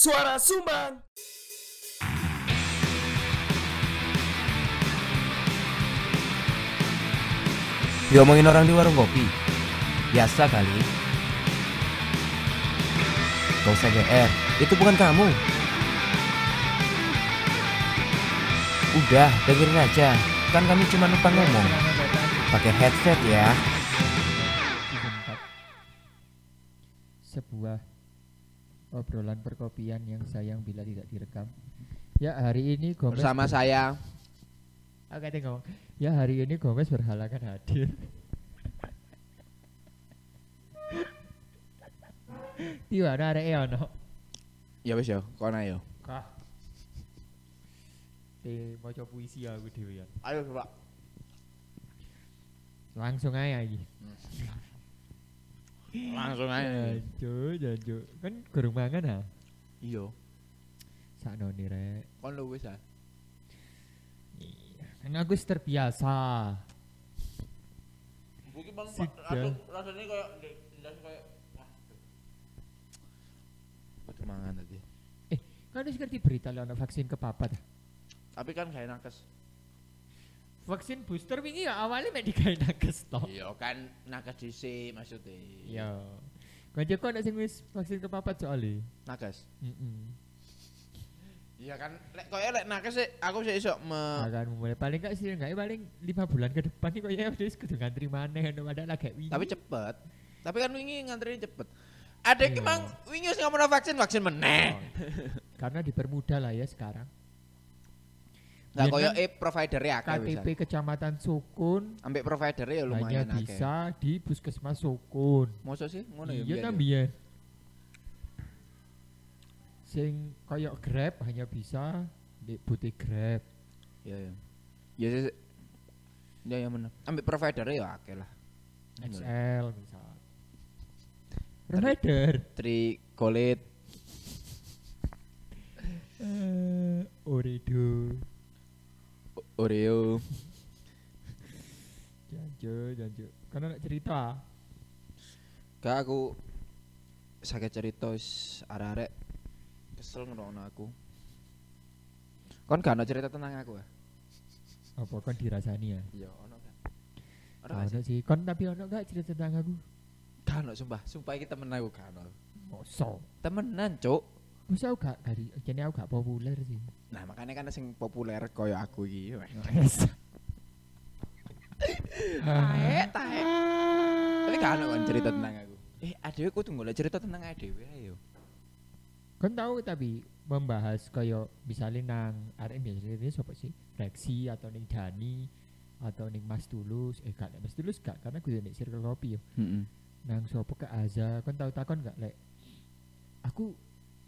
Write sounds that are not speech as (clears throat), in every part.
Suara Sumbang. Diomongin orang di warung kopi. Biasa kali. Gak usah GR, itu bukan kamu. Udah, dengerin aja. Kan kami cuma numpang ngomong. Pakai headset ya. Season 4. Sebuah obrolan perkopian yang sayang bila tidak direkam. Ya hari ini Gomez bersama ber- saya Oke, teh ngomong. Ya hari ini Gomez berhalangan hadir. Tiba ada arek ono. ya wis ya kono ayo Kah. Di maca puisi aku dhewe ya. ayo coba Langsung aja iki. Langsung aja Janjo, janjo. Kan gurung mangan ha. iya Sakno nih rek. kon lu wis ah Kan aku wis terbiasa. mungkin bang Sudah. rasanya kayak ndas kayak Kudu mangan tadi. Kan wis ngerti berita lah ono vaksin kepapat. Tapi kan gak nakes. Vaksin booster wingi ya awalnya mek digawe nakes to. Iya kan nakes dhisik maksudnya. Iya. Kancaku ana sing wis vaksin kepapat soalnya. Nakes. Heeh. Iya kan lek koyo lek nakes sih aku sih iso me Akan mulai paling gak sih enggak paling 5 bulan ke depan nih kayaknya wis kudu ngantri maneh ono padahal lagi wingi. tapi cepet. Tapi kan wingi ngantri cepet. Ada Iya. ki mang wingi wis ngomong vaksin vaksin meneh. Karena dipermudah lah ya sekarang. Lah Biyen koyo kan e provider ya KTP. Kecamatan Sukun Ambek provider ya hanya lumayan akeh. bisa di puskesmas Sukun. Mosok sih ngono ya. Iya ta ya? biyen. Sing koyok Grab hanya bisa di butik Grab. Iya ya. Ya sih. Ya ya bener. Ambek provider ya akeh lah. XL misal. Provider. Tri Golit Eh, Orido. Oreo. Janjo, janjo. Karena nak cerita. Gak aku sakit cerita arek-arek kesel ngerono aku. Kon gak ono cerita tentang aku ya? Apa kan dirasani ya? Iya, ono kan. Ono sih? sih. Kon tapi ono gak cerita tentang aku? Gak ono sumpah, sumpah iki temen aku gak ono. Moso. Temenan, Cuk. Masa aku gak dari jadi aku gak populer sih. Nah, makanya kan sing populer koyo aku iki. weh. (laughs) Tae, tae. Tapi gak ono kan cerita tentang aku. Eh, adewe kudu golek cerita tentang adewe ayo. Kon tahu tapi membahas kayak misalnya nang arek biasanya ini siapa sih? Rexi atau ning Dani atau ning Mas Tulus eh gak nek Mas Tulus gak karena gue nek circle kopi yo Heeh. nang siapa ke Aza kon tahu takon gak lek aku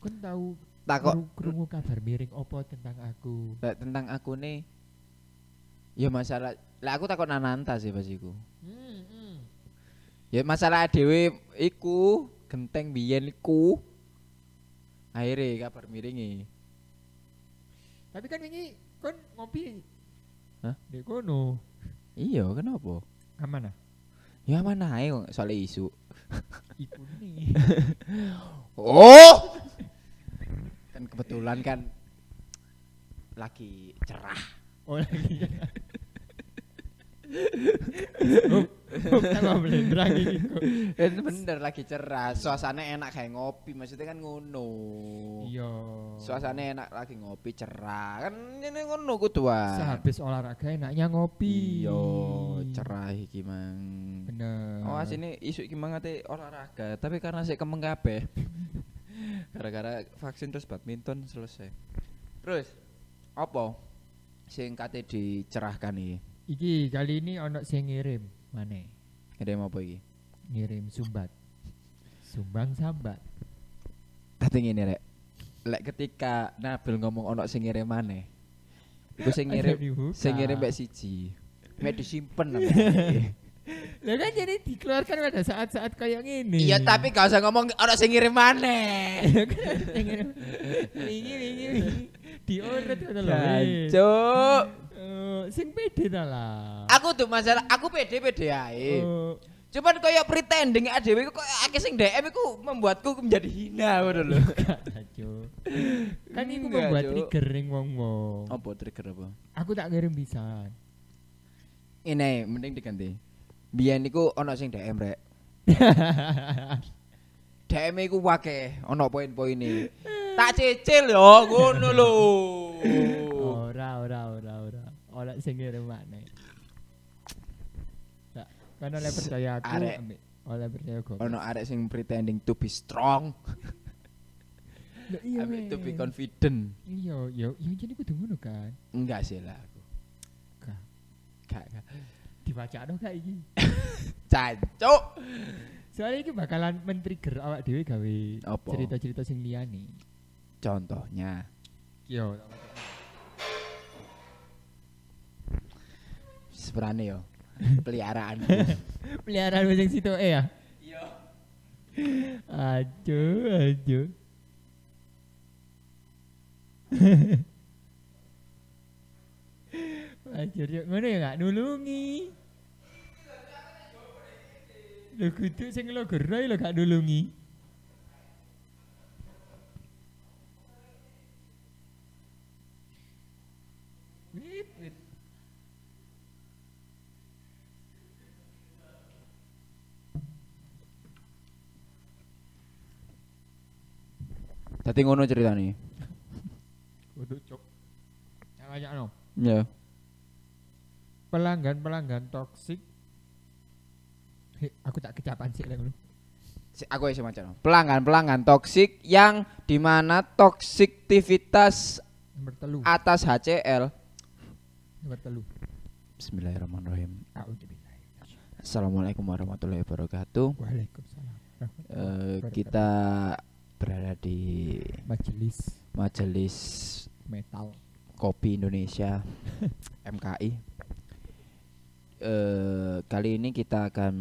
kon tahu Takok krungu- kabar miring opo tentang aku lek tentang aku nih. Ya masalah, lek aku takut nananta sih pas iku. hmm, hmm. Ya masalah dhewe iku genteng biyen iku. Akhirnya kabar miringi. tapi kan ini kon ngopi Hah? di kono Iya, kenapa? aman ah Ya mana ae kok soal isu. iku nih (laughs) Oh. Kan kebetulan kan lagi cerah. oh lagi oh, oh, tambah blendrang ini kok Kan bener lagi cerah. Suasana enak kayak ngopi, maksudnya kan ngono. iya Suasana enak lagi ngopi cerah. Kan ini ngono kudu wae. sehabis olahraga enaknya ngopi Iya, cerah iki mang. bener Oh, asine isu iki mang olahraga, tapi karena sik kemeng kabeh. Gara-gara vaksin terus badminton selesai. Terus apa sing kate dicerahkan iki? iki kali ini ono sing ngirim mana Ngirim apa iki? ngirim sumbat sumbang sambat Dadi ngene rek. Lek ketika Nabil ngomong ono sing ngirim maneh. Iku sing ngirim sing ngirim mbek siji. Mek disimpen (laughs) namanya. (laughs) Lah kan jadi dikeluarkan pada saat-saat kayak gini. Iya, tapi gak usah ngomong ono sing ngirim maneh. Wingi wingi wingi. Diurut ngono lho. Jancuk. Eh, sing pede ta lah. Aku tuh masalah aku pede-pede ae. Eh, Cuman kayak pretending adewe koyo akeh sing DM iku membuatku menjadi hina ngono lho. (laughs) Cuk. Kan iku membuat Cuk. trigger ning wong-wong. Apa trigger apa? Aku tak ngirim pisan. Ini mending diganti. Biyen niku ono sing DM rek. (laughs) DM iku akeh, ono poin-poine. Tak cicil yo ngono lho. Ora, ora, ora, ora. Ora sing ngirim maneh. Tak, kan oleh percaya aku Arek. oleh percaya kok. Ono arek sing pretending to be strong, iya. to be confident. Iya, iya, iya jadi kudu ngono kan. Enggak sih lah aku. Gak, gak. Dibaca dong kayak iki. (laughs) Cancuk. Soalnya ini bakalan men-trigger awak dhewe gawe Apa? cerita-cerita sing liyane. Contohnya, Yo, sebenarnya yo (laughs) peliharaan. (laughs) peliharaan sing situ eh ya. Iya. Aduh, aduh. Ajar yuk, ngono ya gak nulungi. Lho kudu sing lo gerai lo gak nulungi. Wip, wip. Tadi ngono ceritanya. Kudu cok. Yang no. Ya. Pelanggan-pelanggan toksik. Aku tak kecapan sih. Si- Aku ya semacam pelanggan-pelanggan toksik yang di mana toksiktivitas Nomor telu. atas HCL. Nomor telu. Bismillahirrahmanirrahim. Assalamualaikum warahmatullahi wabarakatuh. Waalaikumsalam. Eh, kita berada di majelis Majelis metal. Kopi Indonesia MKI. Eh, kali ini kita akan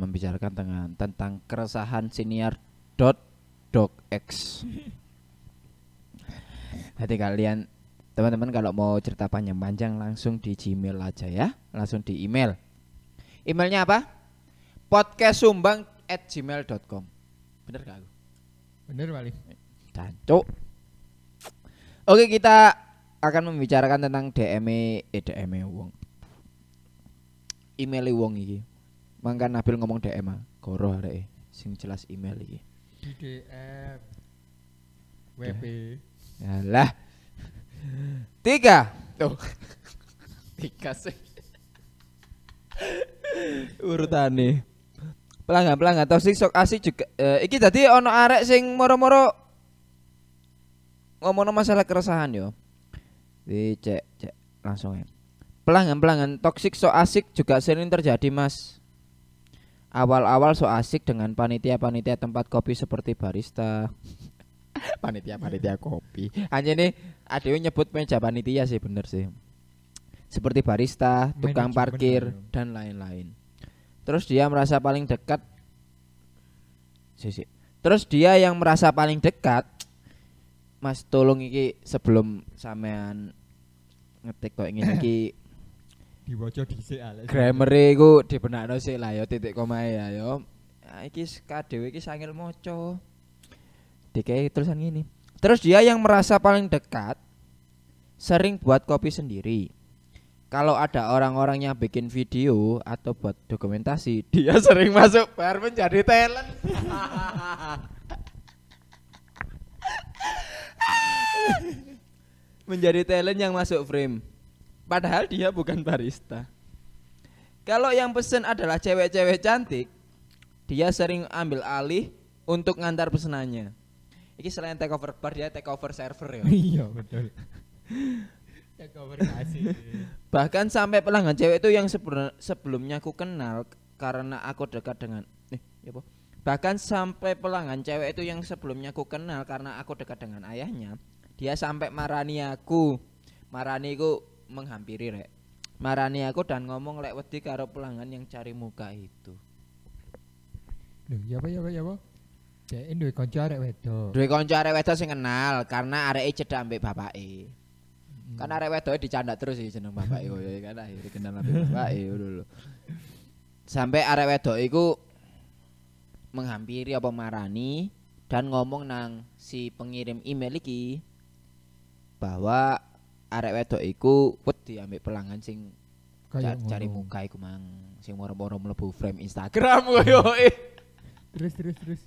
membicarakan tentang tentang keresahan senior dot dog X. (laughs) Nanti kalian teman-teman kalau mau cerita panjang-panjang langsung di Gmail aja ya, langsung di email. Emailnya apa? Podcastsumbang at gmail.com Bener gak aku? Bener paling. Cancuk. Oke, kita akan membicarakan tentang DM eh DM wong. Email wong iki. Mangkan Nabil ngomong DM ah. Goro areke sing jelas email iki. Di DM. WP. Yalah. Tiga. Tuh. (laughs) Tiga sih. Urutane. Pelanggan-pelanggan toxic sok asik juga eh, iki tadi ono arek sing moro-moro ngomong masalah keresahan yo. Di cek cek langsung ya. Pelanggan-pelanggan toksik so asik juga sering terjadi mas. Awal-awal so asik dengan panitia-panitia tempat kopi seperti barista. (laughs) panitia-panitia kopi. Hanya nih adewe nyebut meja panitia sih bener sih. Seperti barista, tukang Manajemen parkir yo. dan lain-lain. Terus dia merasa paling dekat. Sisi. Terus dia yang merasa paling dekat Mas tolong iki sebelum sampean ngetik kok ingin (coughs) iki Diwaca dhisik ale. grammar iku dibenakno sik lah ya titik komae ya. Nah, iki kadewe iki sangil maca. Dikai tulisan gini. Terus dia yang merasa paling dekat sering buat kopi sendiri. Kalau ada orang-orang yang bikin video atau buat dokumentasi, (laughs) dia sering masuk bar menjadi talent. (laughs) menjadi talent yang masuk frame. Padahal dia bukan barista. Kalau yang pesen adalah cewek-cewek cantik, dia sering ambil alih untuk ngantar pesenannya. Iki selain take over bar dia take over server ya. (laughs) Iya betul. (laughs) Ya cover kasih. Bahkan sampai pelanggan cewek itu yang sebelum- sebelumnya aku kenal karena aku dekat dengan eh ya apa? Bahkan sampai pelanggan cewek itu yang sebelumnya aku kenal karena aku dekat dengan ayahnya, dia sampai marani aku. Marani ku menghampiri rek. Marani aku dan ngomong lek wedi karo pelanggan yang cari muka itu. Loh, ya apa ya apa ya apa? Dek duwe kanca arek wedok. Duwe kanca arek wedok sing kenal karena areke cedak ambek bapake. Mm. Kan arek wedok dicandak terus sih jeneng bapake koyo kan akhirnya kenal ambek bapake lho. sampai arek wedok iku menghampiri apa marani dan ngomong nang si pengirim email iki bahwa arek wedok iku wedi ambek pelanggan sing Kayak ca- cari muka iku mang sing moro-moro mlebu frame Instagram (laughs) koyo. Terus terus terus.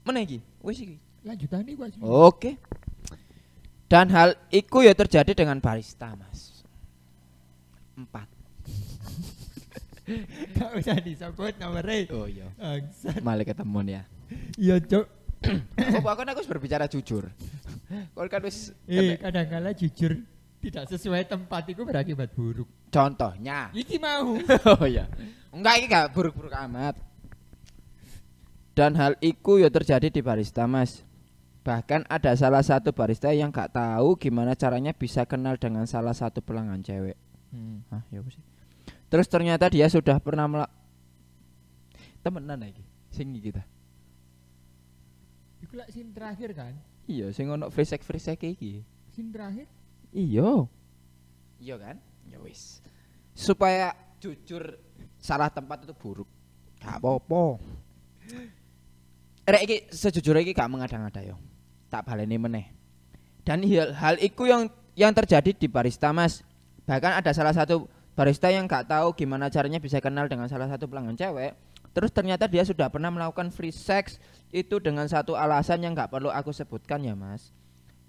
Mana iki? Wis iki. Lanjutannya gua sih. Oke. Dan hal itu ya terjadi dengan barista, Mas. Empat. (laughs) Gak usah disebut nomornya. Oh iya. Bangsat. Malah ketemuan ya. Iya, Cuk. Aku aku aku harus berbicara jujur. (laughs) Kalau kan wis Eh, kadang-kala jujur tidak sesuai tempat itu berakibat buruk. contohnya. Iki mau. (laughs) oh iya. Enggak ini gak buruk-buruk amat. Dan hal itu ya terjadi di barista, Mas. Bahkan ada salah satu barista yang gak tahu gimana caranya bisa kenal dengan salah satu pelanggan cewek. Hmm. Hah, ya sih? Terus ternyata dia sudah pernah melak temenan lagi. Sing iki kita. Iku lak scene terakhir kan? Iya, sing ono sex iki. Scene terakhir? Iya. Iya kan? Ya wis. Supaya jujur salah tempat itu buruk. Gak apa-apa. Rek iki sejujurnya iki gak mengada-ngada yo. Tak baleni meneh. Dan hal, hal itu yang yang terjadi di barista Mas. Bahkan ada salah satu barista yang gak tahu gimana caranya bisa kenal dengan salah satu pelanggan cewek. Terus ternyata dia sudah pernah melakukan free sex itu dengan satu alasan yang nggak perlu aku sebutkan ya Mas.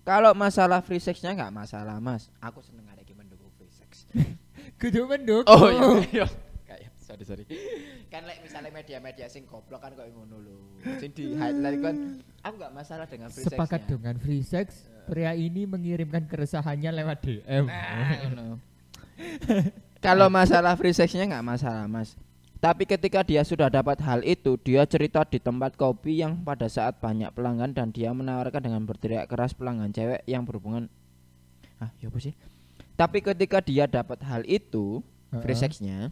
Kalau masalah free sexnya nggak masalah Mas. Aku seneng ada yang mendukung free sex. (laughs) Kudu mendukung. Oh iya, iya. Kayak sorry sorry. Kan like misalnya media-media sing goblok kan kok ngono lho. Sing di highlight kan aku nggak masalah dengan free Sepakat sexnya. dengan free sex, pria ini mengirimkan keresahannya lewat DM. Nah. Kalau masalah free sexnya nggak masalah Mas. Tapi ketika dia sudah dapat hal itu, dia cerita di tempat kopi yang pada saat banyak pelanggan dan dia menawarkan dengan berteriak keras pelanggan cewek yang berhubungan. Ah, ya apa sih? Tapi ketika dia dapat hal itu, free sexnya,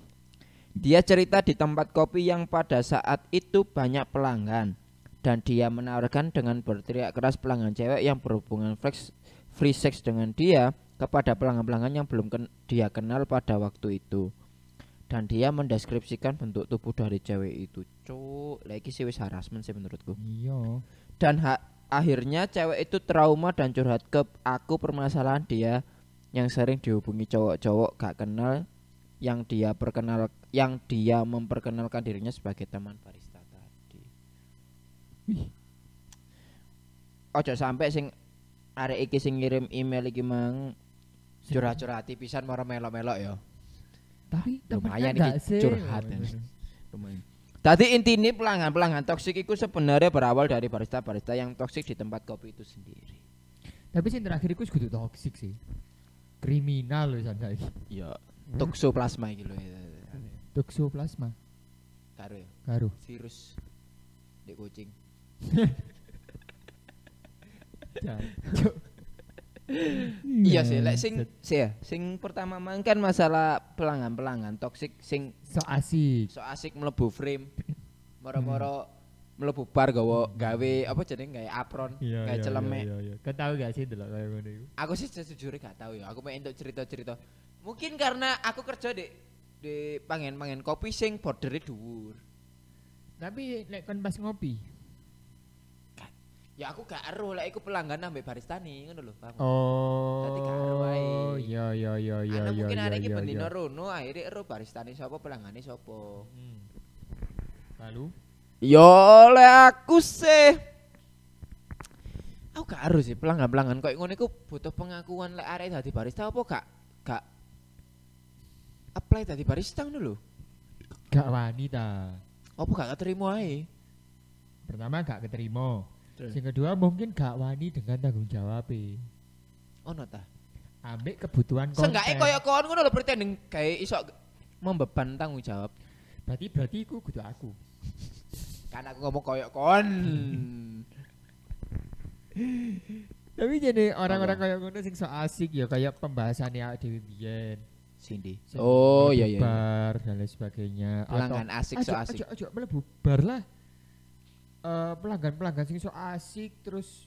dia cerita di tempat kopi yang pada saat itu banyak pelanggan dan dia menawarkan dengan berteriak keras pelanggan cewek yang berhubungan flex, free sex dengan dia kepada pelanggan-pelanggan yang belum ken- dia kenal pada waktu itu dan dia mendeskripsikan bentuk tubuh dari cewek itu cuk lagi sih wis harassment sih menurutku Iya. dan ha- akhirnya cewek itu trauma dan curhat ke aku permasalahan dia yang sering dihubungi cowok-cowok gak kenal yang dia perkenal yang dia memperkenalkan dirinya sebagai teman barista tadi. Wih. Ojo sampai sing arek iki sing ngirim email iki mang curhat-curhati pisan moro melok-melok ya. Tapi Lumayan iki gak sih? curhat. Lumayan. Tadi intinya pelanggan-pelanggan toksik itu sebenarnya berawal dari barista-barista yang toksik di tempat kopi itu sendiri. Tapi sing terakhir iku kudu toksik sih. Kriminal loh san saiki. Ya, toksoplasma iki lho. Toxoplasma Karo ya, karo. virus di kucing. (laughs) (laughs) Iya sih, lek sing sih ya, sing pertama mang kan masalah pelanggan-pelanggan toksik sing so asik. so asik mlebu frame. Moro-moro mlebu bar gawe gawe apa jeneng gawe apron, gawe celemek. Iya iya. Kau tahu gak sih delok kayak ngono iku? Aku sih sejujurnya gak tahu ya. Aku pengen untuk cerita-cerita. Mungkin karena aku kerja di di pangen-pangen kopi sing bordernya dhuwur. Tapi lek kon pas ngopi. Ya aku gak ero lek iku pelanggan ambek barista nih ngono lho, Bang. Oh. Dadi karo wae. Iya iya iya iya Ana iya. mungkin iya, hari iki iya, bendino iya. rono akhirnya ero baristane sapa pelanggannya sapa. Hmm. Lalu Yo lek aku sih Aku gak ero sih pelanggan-pelanggan koyo ngono iku butuh pengakuan lek arek dadi barista apa gak gak apply dadi barista ngono lho. gak wanita. Apa gak keterima ae? Pertama gak keterima. Yang kedua mungkin gak wani dengan tanggung jawab Ono ta? Ambek kebutuhan konten. Seenggaknya koyo kon ngono lho pretending kayak iso membeban tanggung jawab. Berarti berarti iku kudu aku. Kan aku ngomong koyo kon. Tapi jadi orang-orang kayak ngono sing so asik ya kayak pembahasannya dhewe biyen. Cindy. Sing Oh mlebu iya iya. Bar dan lain sebagainya. Pelanggan asik so asik. Aja, aja mlebu bar lah. Eh pelanggan-pelanggan sing so asik terus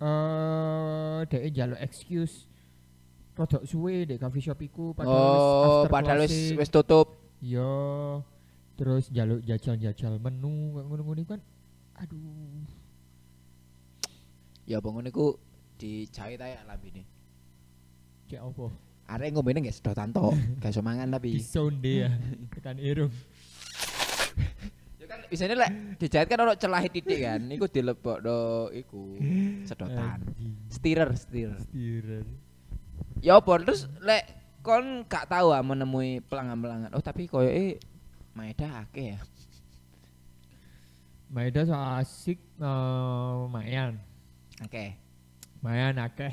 eh dhek njaluk excuse rodok suwe dek coffee shop iku padahal wis Oh, after padahal wis wis tutup. Yo terus jaluk jajal-jajal menu ngono-ngono kan aduh Ya apa ngono iku dicait ae lambene. cek apa Arek ngombene nggak sedotan tok, (laughs) gak iso mangan tapi. disonde ya (laughs) tekan irung Ya biasanya lek dijahit kan ono celah titik kan, iku dilebokno iku sedotan. Stirrer, stirrer. stirrer. Ya apa terus lek kon gak tahu ah menemui pelanggan-pelanggan. Oh tapi koyoke Maeda akeh ya. Maeda so asik eh, lumayan Oke. lumayan akeh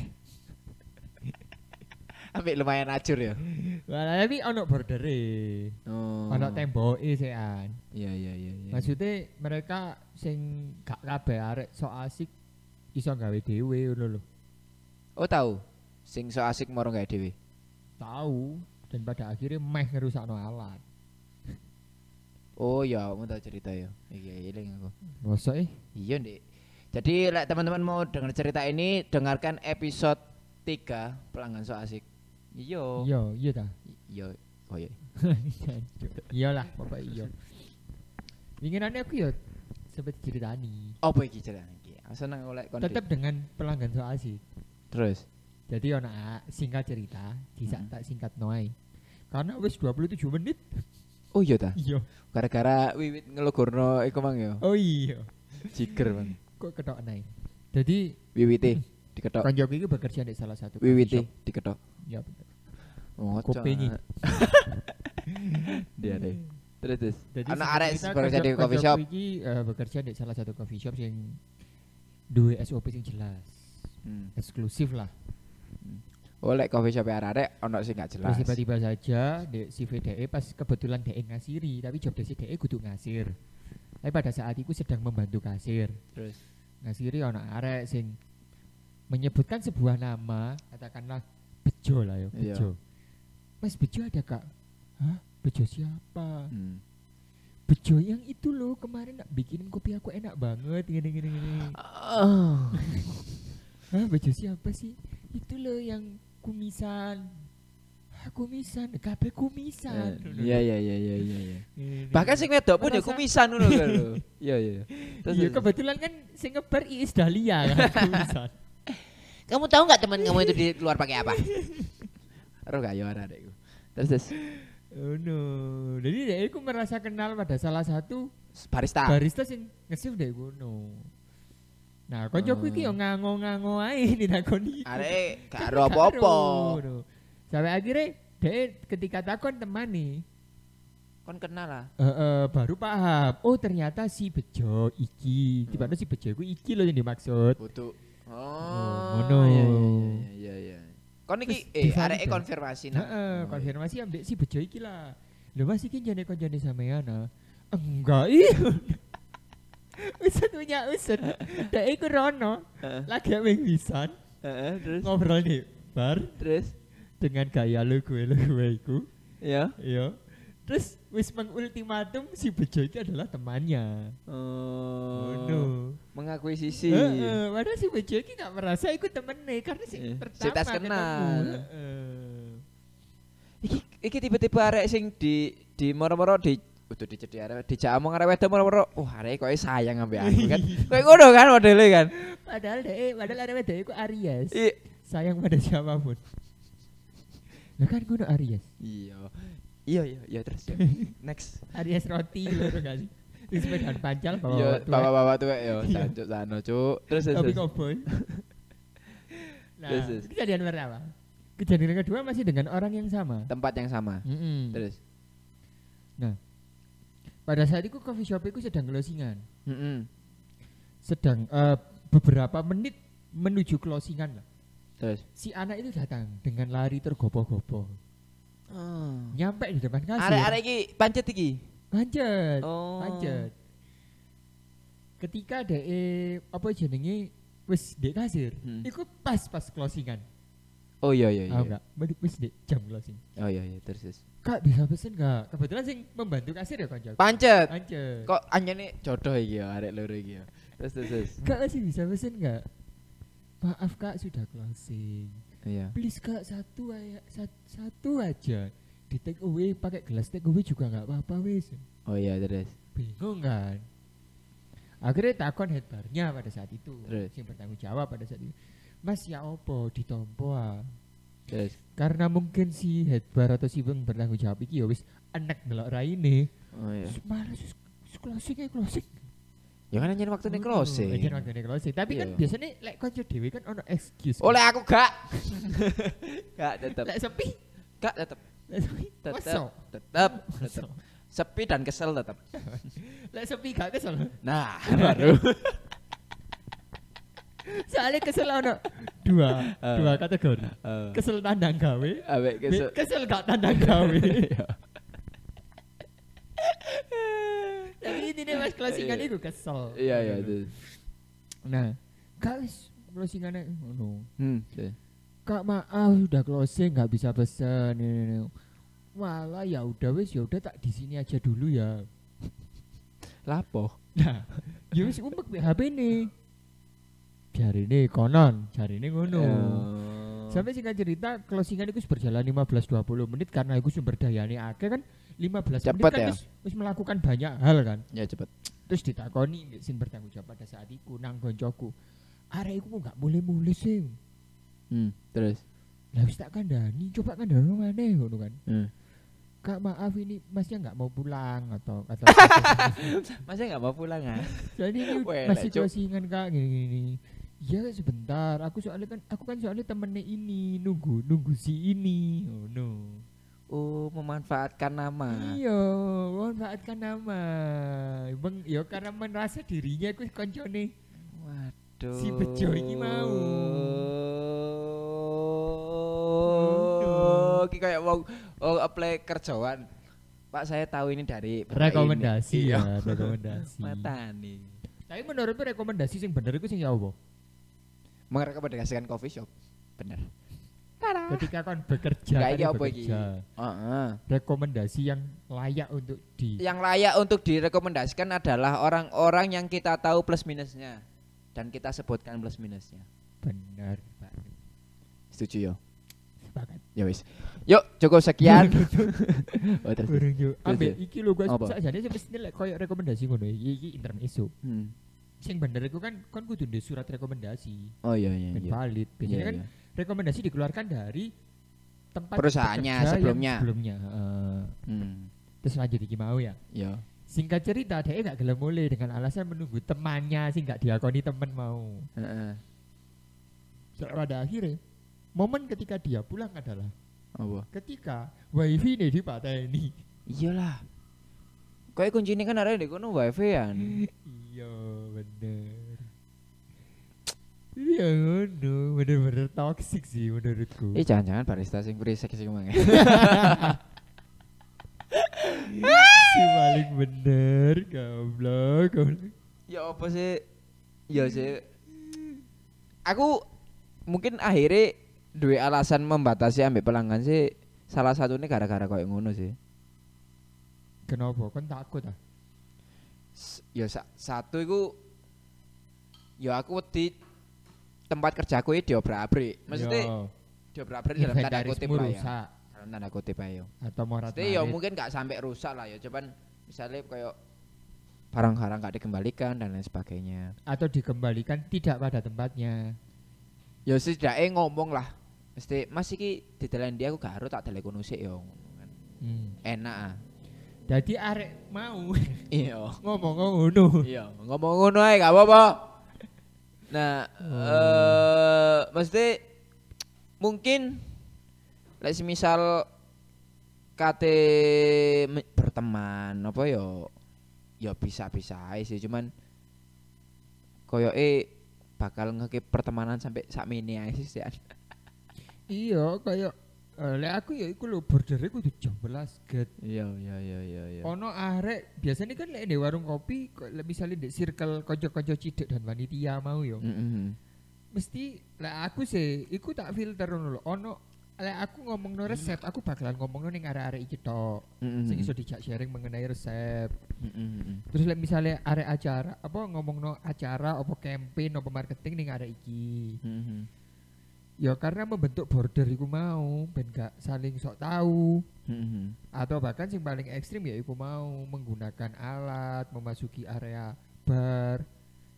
Ambek lumayan acur ya. Lah tapi ono bordere Oh. ono temboke sean Iya iya iya iya. maksudnya mereka sing gak kabeh arek so asik iso gawe dhewe ngono lho Oh tahu. Sing so asik moro gawe dhewe. tahu dan pada akhirnya meh ngerusakno alat Oh ya, mau tahu cerita ya. Iya, iya eling aku. masa eh Iya, Ndek. Jadi lek teman-teman mau dengar cerita ini, dengarkan episode 3 pelanggan so asik. Iya. iya iya ta Iya. Oh iya. iyalah (laughs) bapak iya inginannya aku ya seperti ceritani Apa iki cerita iki? Seneng oleh kon. tetap dengan pelanggan so asik terus. jadi ona singkat cerita bisa Hmm. tak singkat noai karena wis 27 menit Oh iya ta. iya Gara-gara wiwit ngelogorno iku mang ya. oh iya Jiger, Bang. kok ketok naik jadi Wiwite diketok. konjoku itu bekerja di salah satu Wiwite diketok. Ya bener. Oh, Kupingi. Dia deh. Terus terus. Jadi Anak arek cerita, bekerja di coffee shop. iki, eh, bekerja di salah satu coffee shop yang duwe SOP yang jelas Hmm. eksklusif lah Oh, lek coffee shop arek ono sing gak jelas. terus tiba-tiba saja di si VDE pas kebetulan DE ngasiri tapi job desk DE kudu ngasir tapi pada saat itu sedang membantu kasir Terus. ngasiri ono arek sing menyebutkan sebuah nama katakanlah Bejo lah ya Iya. Bejo Mas Bejo ada kak Hah Bejo siapa Hmm. Bejo yang itu loh kemarin nak bikinin kopi aku enak banget gini gini gini Oh. Hah Bejo siapa sih itu loh yang kumisan Hah, kumisan kabeh kumisan Iya iya iya iya iya iya. Gini, Bahkan sing wedok pun ya kumisan ngono lho. (laughs) Iya iya. Terus, Iya terus. kebetulan kan sing ngebar Iis Dahlia kan (laughs) kumisan Kamu tahu nggak teman kamu itu di luar pakai apa? (laughs) Ero gak yo iku. Terus terus Oh no Jadi dia aku merasa kenal pada salah satu barista. barista sing nge-shift deh ngono. Nah, koncoku iki yo Hmm. ngango-ngango ae (laughs) dinakoni. Arek gak (laughs) apa-apa. ngono. Sampai akhirnya dia ketika takon temani, Kon kenal lah. eh, eh, baru paham. Oh ternyata si Bejo iki. Tiba si Bejo iku iki loh yang dimaksud. Butuh. Oh, ngono. Iya iya iya iya. Kon iki eh arek divalidasi. konfirmasi nah. Heeh, konfirmasi ambek si Bejo iki lah. Lho Mas iki jane konjone sampean ah. Enggak iya. Usut punya usut. Dek iku rono. Lagi wing pisan. Heeh, terus ngobrol di bar terus dengan gaya lu gue lu gue iku ya. iya terus wis mengultimatum si bejo itu adalah temannya Oh. no Mengakuisisi. Heeh, padahal si bejo ini gak merasa ikut temennya karena si Eh, pertama si kenal. Iki iki tiba-tiba arek sing di di moro-moro di udah dicedi arek di jamong arek wedok moro-moro. Wah, arek kok sayang ambek aku kan. (laughs) Kayak ngono kan modelnya kan. padahal deh padahal ada beda iku Aries Iya. sayang pada siapa pun Lah kan gue Aries Iya. Iya iya iya terus ya. (laughs) Next. Aries roti lho gak sih di sepedaan pancal bawa Yo tuwek. bawa-bawa tuh yo Iya. jancuk sano cuk. Terus terus. tapi cowboy (laughs) nah Terus, kejadian pertama kejadian kedua masih dengan orang yang sama Tempat yang sama. Mm-mm. Terus. pada saat itu coffee shop itu sedang closingan Heeh. sedang eh, beberapa menit menuju closingan lah Terus. si anak itu datang dengan lari tergopoh-gopoh Oh. nyampe di depan kasir Arek-arek iki pancet iki. pancet Oh. pancet ketika de apa jenenge wis di kasir Hmm. itu pas pas closingan Oh iya iya iya. nggak Balik wis di jam closing Oh iya iya terus. terus. kak bisa pesen nggak kebetulan sing membantu kasir ya konco Pancet. pancet Kok anjene jodoh iki ya arek loro iki ya. Terus terus. terus. kak masih bisa pesen nggak maaf kak sudah closing Iya. please kak satu aja satu, satu aja di take away pakai gelas take away juga nggak apa-apa wis Oh iya terus. bingung kan akhirnya takon headbarnya pada saat itu Terus? yang bertanggung jawab pada saat itu mas ya opo ditompo ah Terus. karena mungkin si headbar atau si bang bertanggung jawab iki ya wis enek ndelok raine Oh iya. Malah sus closing ae closing Ya kan anjen waktune Oh, closing. anjen waktune closing tapi kan Iya. biasanya lek kanca dhewe kan ono excuse. Oleh aku gak. (laughs) gak tetep. lek sepi Gak tetep. lek sepi Tetep. Tetep. Sepi dan kesel tetep. (laughs) lek sepi gak kesel Nah, (laughs) baru. soalnya kesel ono dua Eh. dua kategori Eh, kesel tandang gawe kesel. Kesel gak tandang gawe Iya. Tapi ini mas closingan Iya. itu kesel Iya iya terus. nah wis closingannya ngono Hmm. terus. kak maaf udah closing nggak bisa pesen ini, ini. malah ya udah wis ya udah tak di sini aja dulu ya Lapo? nah ya wis umpek HP nih cari ini konon cari ini ngono Oh. sampai singkat cerita closingan itu berjalan 15-20 menit karena aku sumber dayane akeh kan 15 Cepet menit kan ya? wis melakukan banyak hal kan Ya cepet. terus ditakoni sing bertanggung jawab pada saat itu nang koncoku arek iku nggak boleh mulai sih Hmm. Terus. lah wis tak kandani coba kandani mana ngono kan Hmm. kak maaf ini masnya nggak mau pulang atau atau (laughs) Masih nggak mau pulang ah? jadi ini masih closingan kak gini gini Iya sebentar, aku soalnya kan aku kan soalnya temennya ini nunggu nunggu si ini, oh no. Oh, memanfaatkan nama. Iya, manfaatkan nama. Bang, ya karena merasa dirinya aku koncone. Waduh. Si bejo iki mau. Oh, iki kayak wong oh, apply kerjaan. Pak saya tahu ini dari Rekomendasi ini. ya, Iya. rekomendasi. Mata nih. Tapi menurutmu rekomendasi sing bener itu sing ya apa? Merekomendasikan coffee shop. Bener. Ketika kon bekerja, kan iki? bekerja. Heeh. Rekomendasi yang layak untuk di Yang layak untuk direkomendasikan adalah orang-orang yang kita tahu plus minusnya dan kita sebutkan plus minusnya. benar, Pak. Setuju yo? Sepakat. Ya wis. Yuk, cukup sekian. (laughs) (laughs) oh, terus. Burung yo. Terus, Ambek iki lho guys, Apa? sakjane semestinya lek koyo rekomendasi ngono iki iki intermezzo. Hmm. Sing bener iku kan kon kudu ndek surat rekomendasi. Oh iya iya. Ben iya. valid. Biasanya Iya, kan iya. Rekomendasi dikeluarkan dari tempat Perusahaannya sebelumnya. sebelumnya heeh. Hmm. terus lanjut iki mau ya Ya. singkat cerita dia gak gelem mulai dengan alasan menunggu temannya sih gak diakoni temen mau Heeh. so, pada akhirnya momen ketika dia pulang adalah Apa? ketika wifi ini dipateni Iyalah. Kayak kuncinya kan ada di kono wifi kan. iya bener iya ngono bener-bener toxic sih menurutku Eh jangan-jangan barista sing berisik sing mang. (laughs) si paling bener goblok goblok ya apa sih? Ya sih. Aku mungkin akhirnya dua alasan membatasi ambek pelanggan sih salah satunya gara-gara kayak ngono sih. kenapa kan takut ah S- Ya sa- satu itu ya aku di tempat kerjaku itu diobrak-abrik. Maksudnya diobrak-abrik dalam tanda kutip lah ya. Dalam tanda kutip ayo. atau morat ya mungkin gak sampai rusak lah ya, cuman misalnya kayak barang-barang gak dikembalikan dan lain sebagainya. atau dikembalikan tidak pada tempatnya Ya setidaknya ngomong lah. Mesti Mas iki didelen dia aku gak harus tak telepon sik ya. hmm. Enak ah. jadi arek mau (laughs) Iya. ngomong ngono Iya, ngomong ngono ae gak apa-apa. Nah, Oh. eh mesti mungkin lek semisal kate berteman apa ya ya bisa-bisa sih cuman koyoke bakal ngekip pertemanan sampai sak mini ae sih iya kayak eh, lek aku ya iku lho bordernya kudu jam belas get Iya iya iya iya iya. ono arek biasanya kan lek di warung kopi misalnya di circle konco-konco cidek dan panitia mau yo Mm-mm. mesti lek aku sih iku tak filter ngono lho ono lek aku ngomong no resep aku bakalan ngomong ning arek-arek iki tok Mm-mm. sing iso dijak sharing mengenai resep Mm-mm. terus lek misalnya arek acara apa ngomong no acara apa campaign apa marketing ning arek iki Mm-mm. Ya karena membentuk border iku mau ben gak saling sok tahu Mhm. atau bahkan yang paling ekstrim ya iku mau menggunakan alat memasuki area bar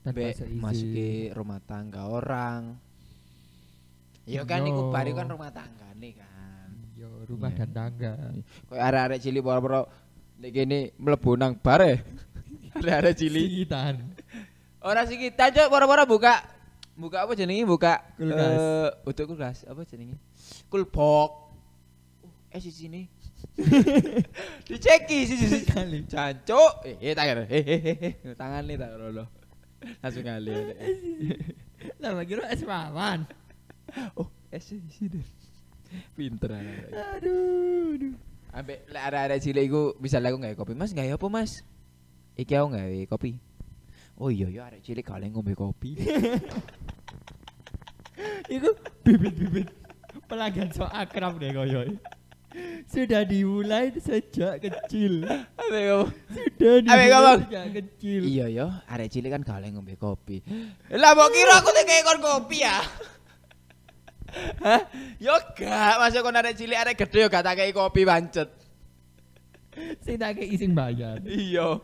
tanpa Be seizin. masuki rumah tangga orang. Ya kan iku bar kan rumah tangga nih kan. Yo, rumah Iya. dan tangga. Kayak arek-arek cilik boro-boro nek kene mlebu nang bar ya. (laughs) Arek-arek cilik. Ora sih kita aja boro-boro buka buka apa jenenge? Buka Kulkas. eh untuk kulkas apa jenenge? Kulbok. Oh, eh di sini. (laughs) Diceki sih sih. Kali. Cancuk. Eh, eh tangan. Eh, eh, eh, eh. Tangan nih tak rono. Langsung kali. Lah kira es wawan. Oh, eh di sini. Pinter. Aduh, aduh. Ambek lek arek-arek cilik iku bisa lagu gawe kopi. Mas gawe apa, Mas? Iki aku gawe kopi. Oh iya ya arek cilik kali ngombe kopi. (laughs) Iku bibit-bibit pelanggan so akrab deh koyo. Sudah dimulai sejak kecil. Ambek ngomong, Sudah dimulai ngomong. sejak kecil. Iya ya, arek cilik kan kali ngombe kopi. Lah mbok kira aku teh kon kopi ya? Hah? Yo gak, masuk kon arek cilik arek gede yo gak tak kei kopi pancet. Sing tak kei sing bayar. Iya.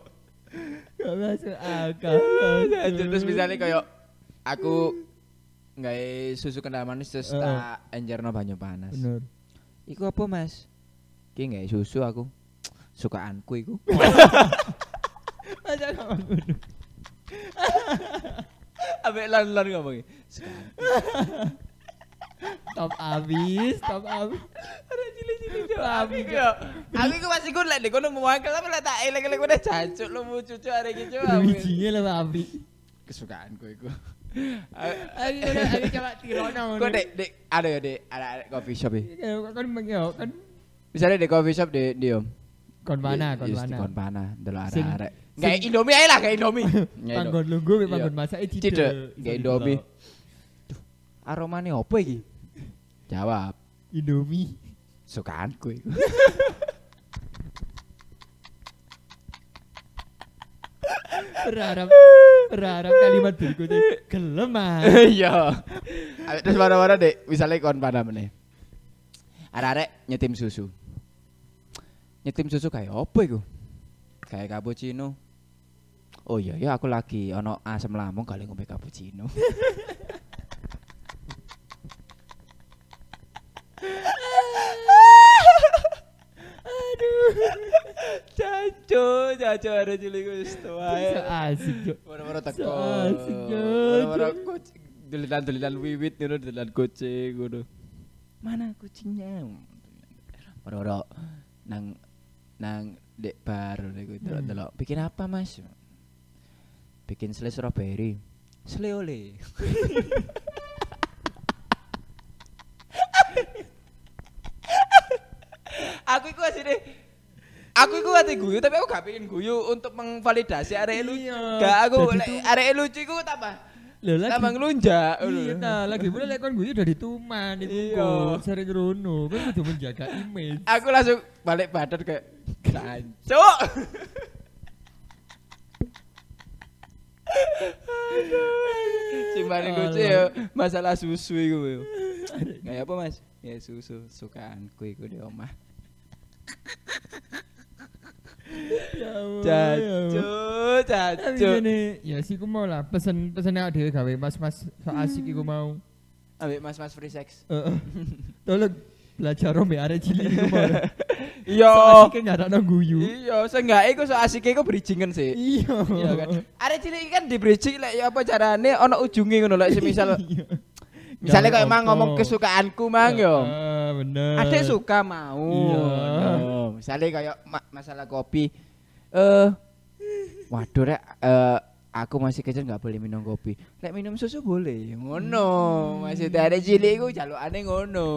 Gak masuk akal. Terus misalnya kayak aku gawe susu kental manis terus Heeh. tak enjerno banyu panas. Bener. Iku apa, Mas? Ki gawe susu aku. Sukaanku iku. (laughs) Masa kamu ngono? (laughs) Ambek lan-lan ngomong. Sukaanku. Top abis, top abis. Ada cilik-cilik Yo, Aku iku yo. Aku iku masih gue lek kono mewangkel tapi lek tak elek-elek udah jancuk lu mau cucu arek iki coba. Bijinya lah abis. Kesukaanku iku. Aku udah aku coba tirono. Kok dek dek ada ya dek ada ada coffee shop ya. Kan mengyo kan Misalnya di coffee shop di di om. kon mana, kon mana. kon delok Sing- arek-arek. sing- Kayak Indomie ae lah kayak Indomie. (laughs) Panggon lungguh mek Iya. panggon masak e Cidek, cidek. kayak Indomie. Aromane opo iki? Jawab, Indomie. sukaanku (laughs) iku. Berharap berharap kalimat berikutnya gelem ah. (laughs) Iya. Terus mana-mana dek, misalnya kon pada meneh. Arek-arek nyetim susu. Nyetim susu kayak apa iku? Kayak cappuccino. Oh iya ya aku lagi ono asam lambung kali ngombe cappuccino. (laughs) Aduh. Caco, caco ada cilik wis So tuwa. asik yo. Moro-moro teko. So asik, Jon. Moro-moro kucing. Delilan-delilan wiwit ngono, delilan kucing ngono. Mana kucingnya? Moro-moro nang nang dek bar niku delok-delok. Bikin apa, Mas? Bikin sele strawberry. Sele oleh. (laughs) aku iku asine Aku iku ate guyu tapi aku gak pengen guyu untuk mengvalidasi arek lucu. Iya. Gak aku arek lucu iku tambah Lho lagi. tambah ngelunjak. Iya, nah lagi pula lek kon guyu udah dituman iku Iya. kok sering rono. Kan kudu menjaga image. Aku langsung balik badan kayak Cancuk. Sing paling lucu ya masalah susu iku yo. Kayak apa Mas? Ya susu sukaanku iku di omah. Ya Allah, ya cancuk. gini, ya sih ku mau lah pesen pesen yang dhewe gawe mas-mas so asik iku mau. Ambek mas-mas free sex. Tolong belajar rombe arek cilik iku mau. (laughs) Iya. So asik nyarakno guyu. Iya, seenggak iku so asik iku bridgingan sih. Iya. Iya kan. Arek cilik kan di bridging lek ya apa carane ana ujunge ngono lek semisal (laughs) Iya. Misalnya Gawe kayak mang apa? ngomong kesukaanku mang yo. Ah, bener. Ada suka mau. Iya. Misalnya kayak ma- masalah kopi. Eh waduh rek eh aku masih kecil nggak boleh minum kopi. Lek minum susu boleh. Ngono. Masih ada cilik iku jalukane ngono.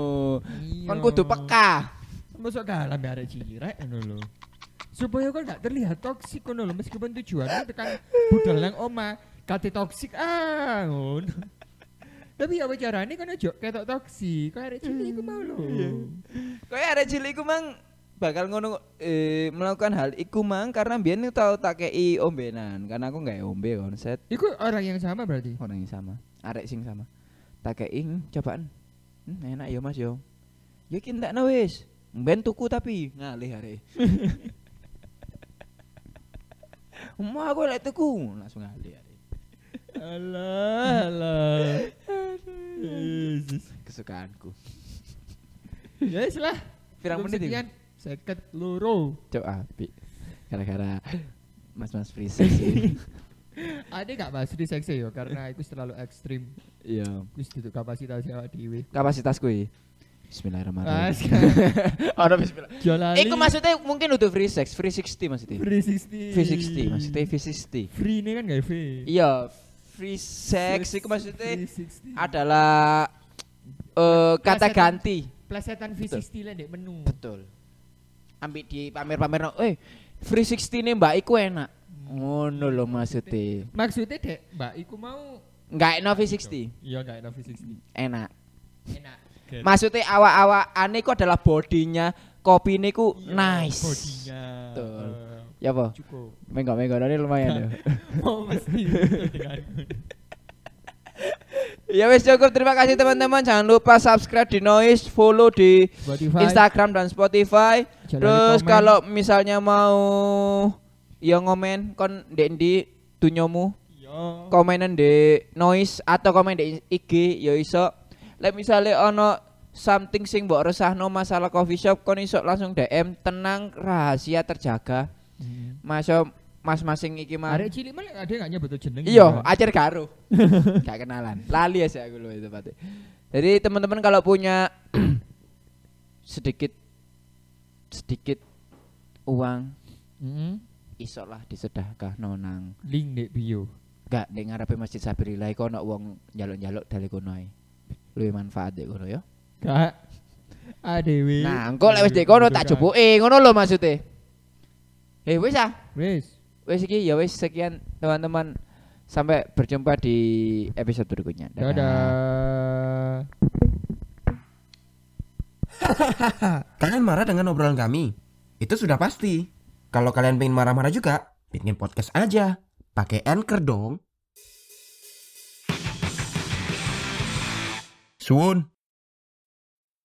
Iya. Kon kudu peka. Masuk kalah mbak arek cilik ngono lho. Supaya kau gak terlihat toksik ngono lho meskipun tujuannya tekan budal nang oma kate toksik ah ngono. Tapi apa caranya kan ojo ketok toksik. Kau arek cilik iku mau lho. Kayak ada cilik iku mang bakal ngono eh, melakukan hal iku mang karena biyen itu tau tak kei ombenan karena aku nggak ombe konsep Iku orang yang sama berarti. orang yang sama arek sing sama tak kei "Hmm, cobaan Hmm, enak ya Mas yo. Ya ki entekno wis. Ben tuku tapi ngalih arek. (laughs) Emak aku lek tuku langsung ngalih. Alah, alah. Yesus. Kesukaanku. Ya wis lah. Pirang menit iki? sekian. Seket loro. Cok api. Gara-gara Mas-mas free sih. (laughs) Ada gak bahas di seksi yo karena itu terlalu ekstrim. Iya. Wis duduk kapasitas awak dhewe. Kapasitas kuwi. Mas Bismillahirrahmanirrahim. Ora (laughs) bismillah. Jolali. Iku maksudnya mungkin udah free sex, free 60 maksudnya. free 60. Free 60 maksudnya free 60. Free ini kan gak free. Iya, free sex iku maksudnya Free 60. adalah eh kata Plesetan. ganti. Plesetan free. 60 lah dek menu. Betul. Ambil di pamer-pamer eh free 60 nih Mbak iku enak. Ngono lho maksudnya. Maksudnya dek, Mbak, iku mau Enggak enak free 60. Iya gak enak free 60. Enak. Enak. Maksudnya awak-awak aneh iku adalah bodinya, kopi ini ku Iya, nice. Bodinya. Betul. Ya apa? cukup. Menggok-menggok ini lumayan ya. (laughs) Mau mesti. (laughs) Ya wes cukup terima kasih teman-teman jangan lupa subscribe di Noise follow di Spotify. Instagram dan Spotify Jangan terus komen. kalau misalnya mau ya ngomen kon ndek ndi dunyomu Iya. komenan di Noise atau komen di IG ya iso lek misalnya ono something sing mbok resahno masalah coffee shop kon iso langsung DM tenang rahasia terjaga Hmm. masuk mas-masing iki mah Arek cilik malah ada gak nyebut jeneng. Iya, kan? ajar karo. Gak kenalan. Lali ya sih aku loh itu pasti. Jadi teman-teman kalau punya (clears throat) sedikit sedikit uang Mm-mm. iso lah disedekah nonang. Link di bio. Gak ning ngarepe Masjid Sabirillah iku ono wong njaluk-njaluk dari kono ae. Luwih manfaat dek kono ya. Kak. Adewe. Nah, engko lek wis dek kono tak joboke ngono lho maksudnya. Eh wis ah. Wis. Wis iki ya wis sekian teman-teman. Sampai berjumpa di episode berikutnya. Dadah. Kalian marah dengan obrolan kami? Itu sudah pasti. Kalau kalian pengen marah-marah juga, bikin podcast aja. Pakai Anchor dong. Sun.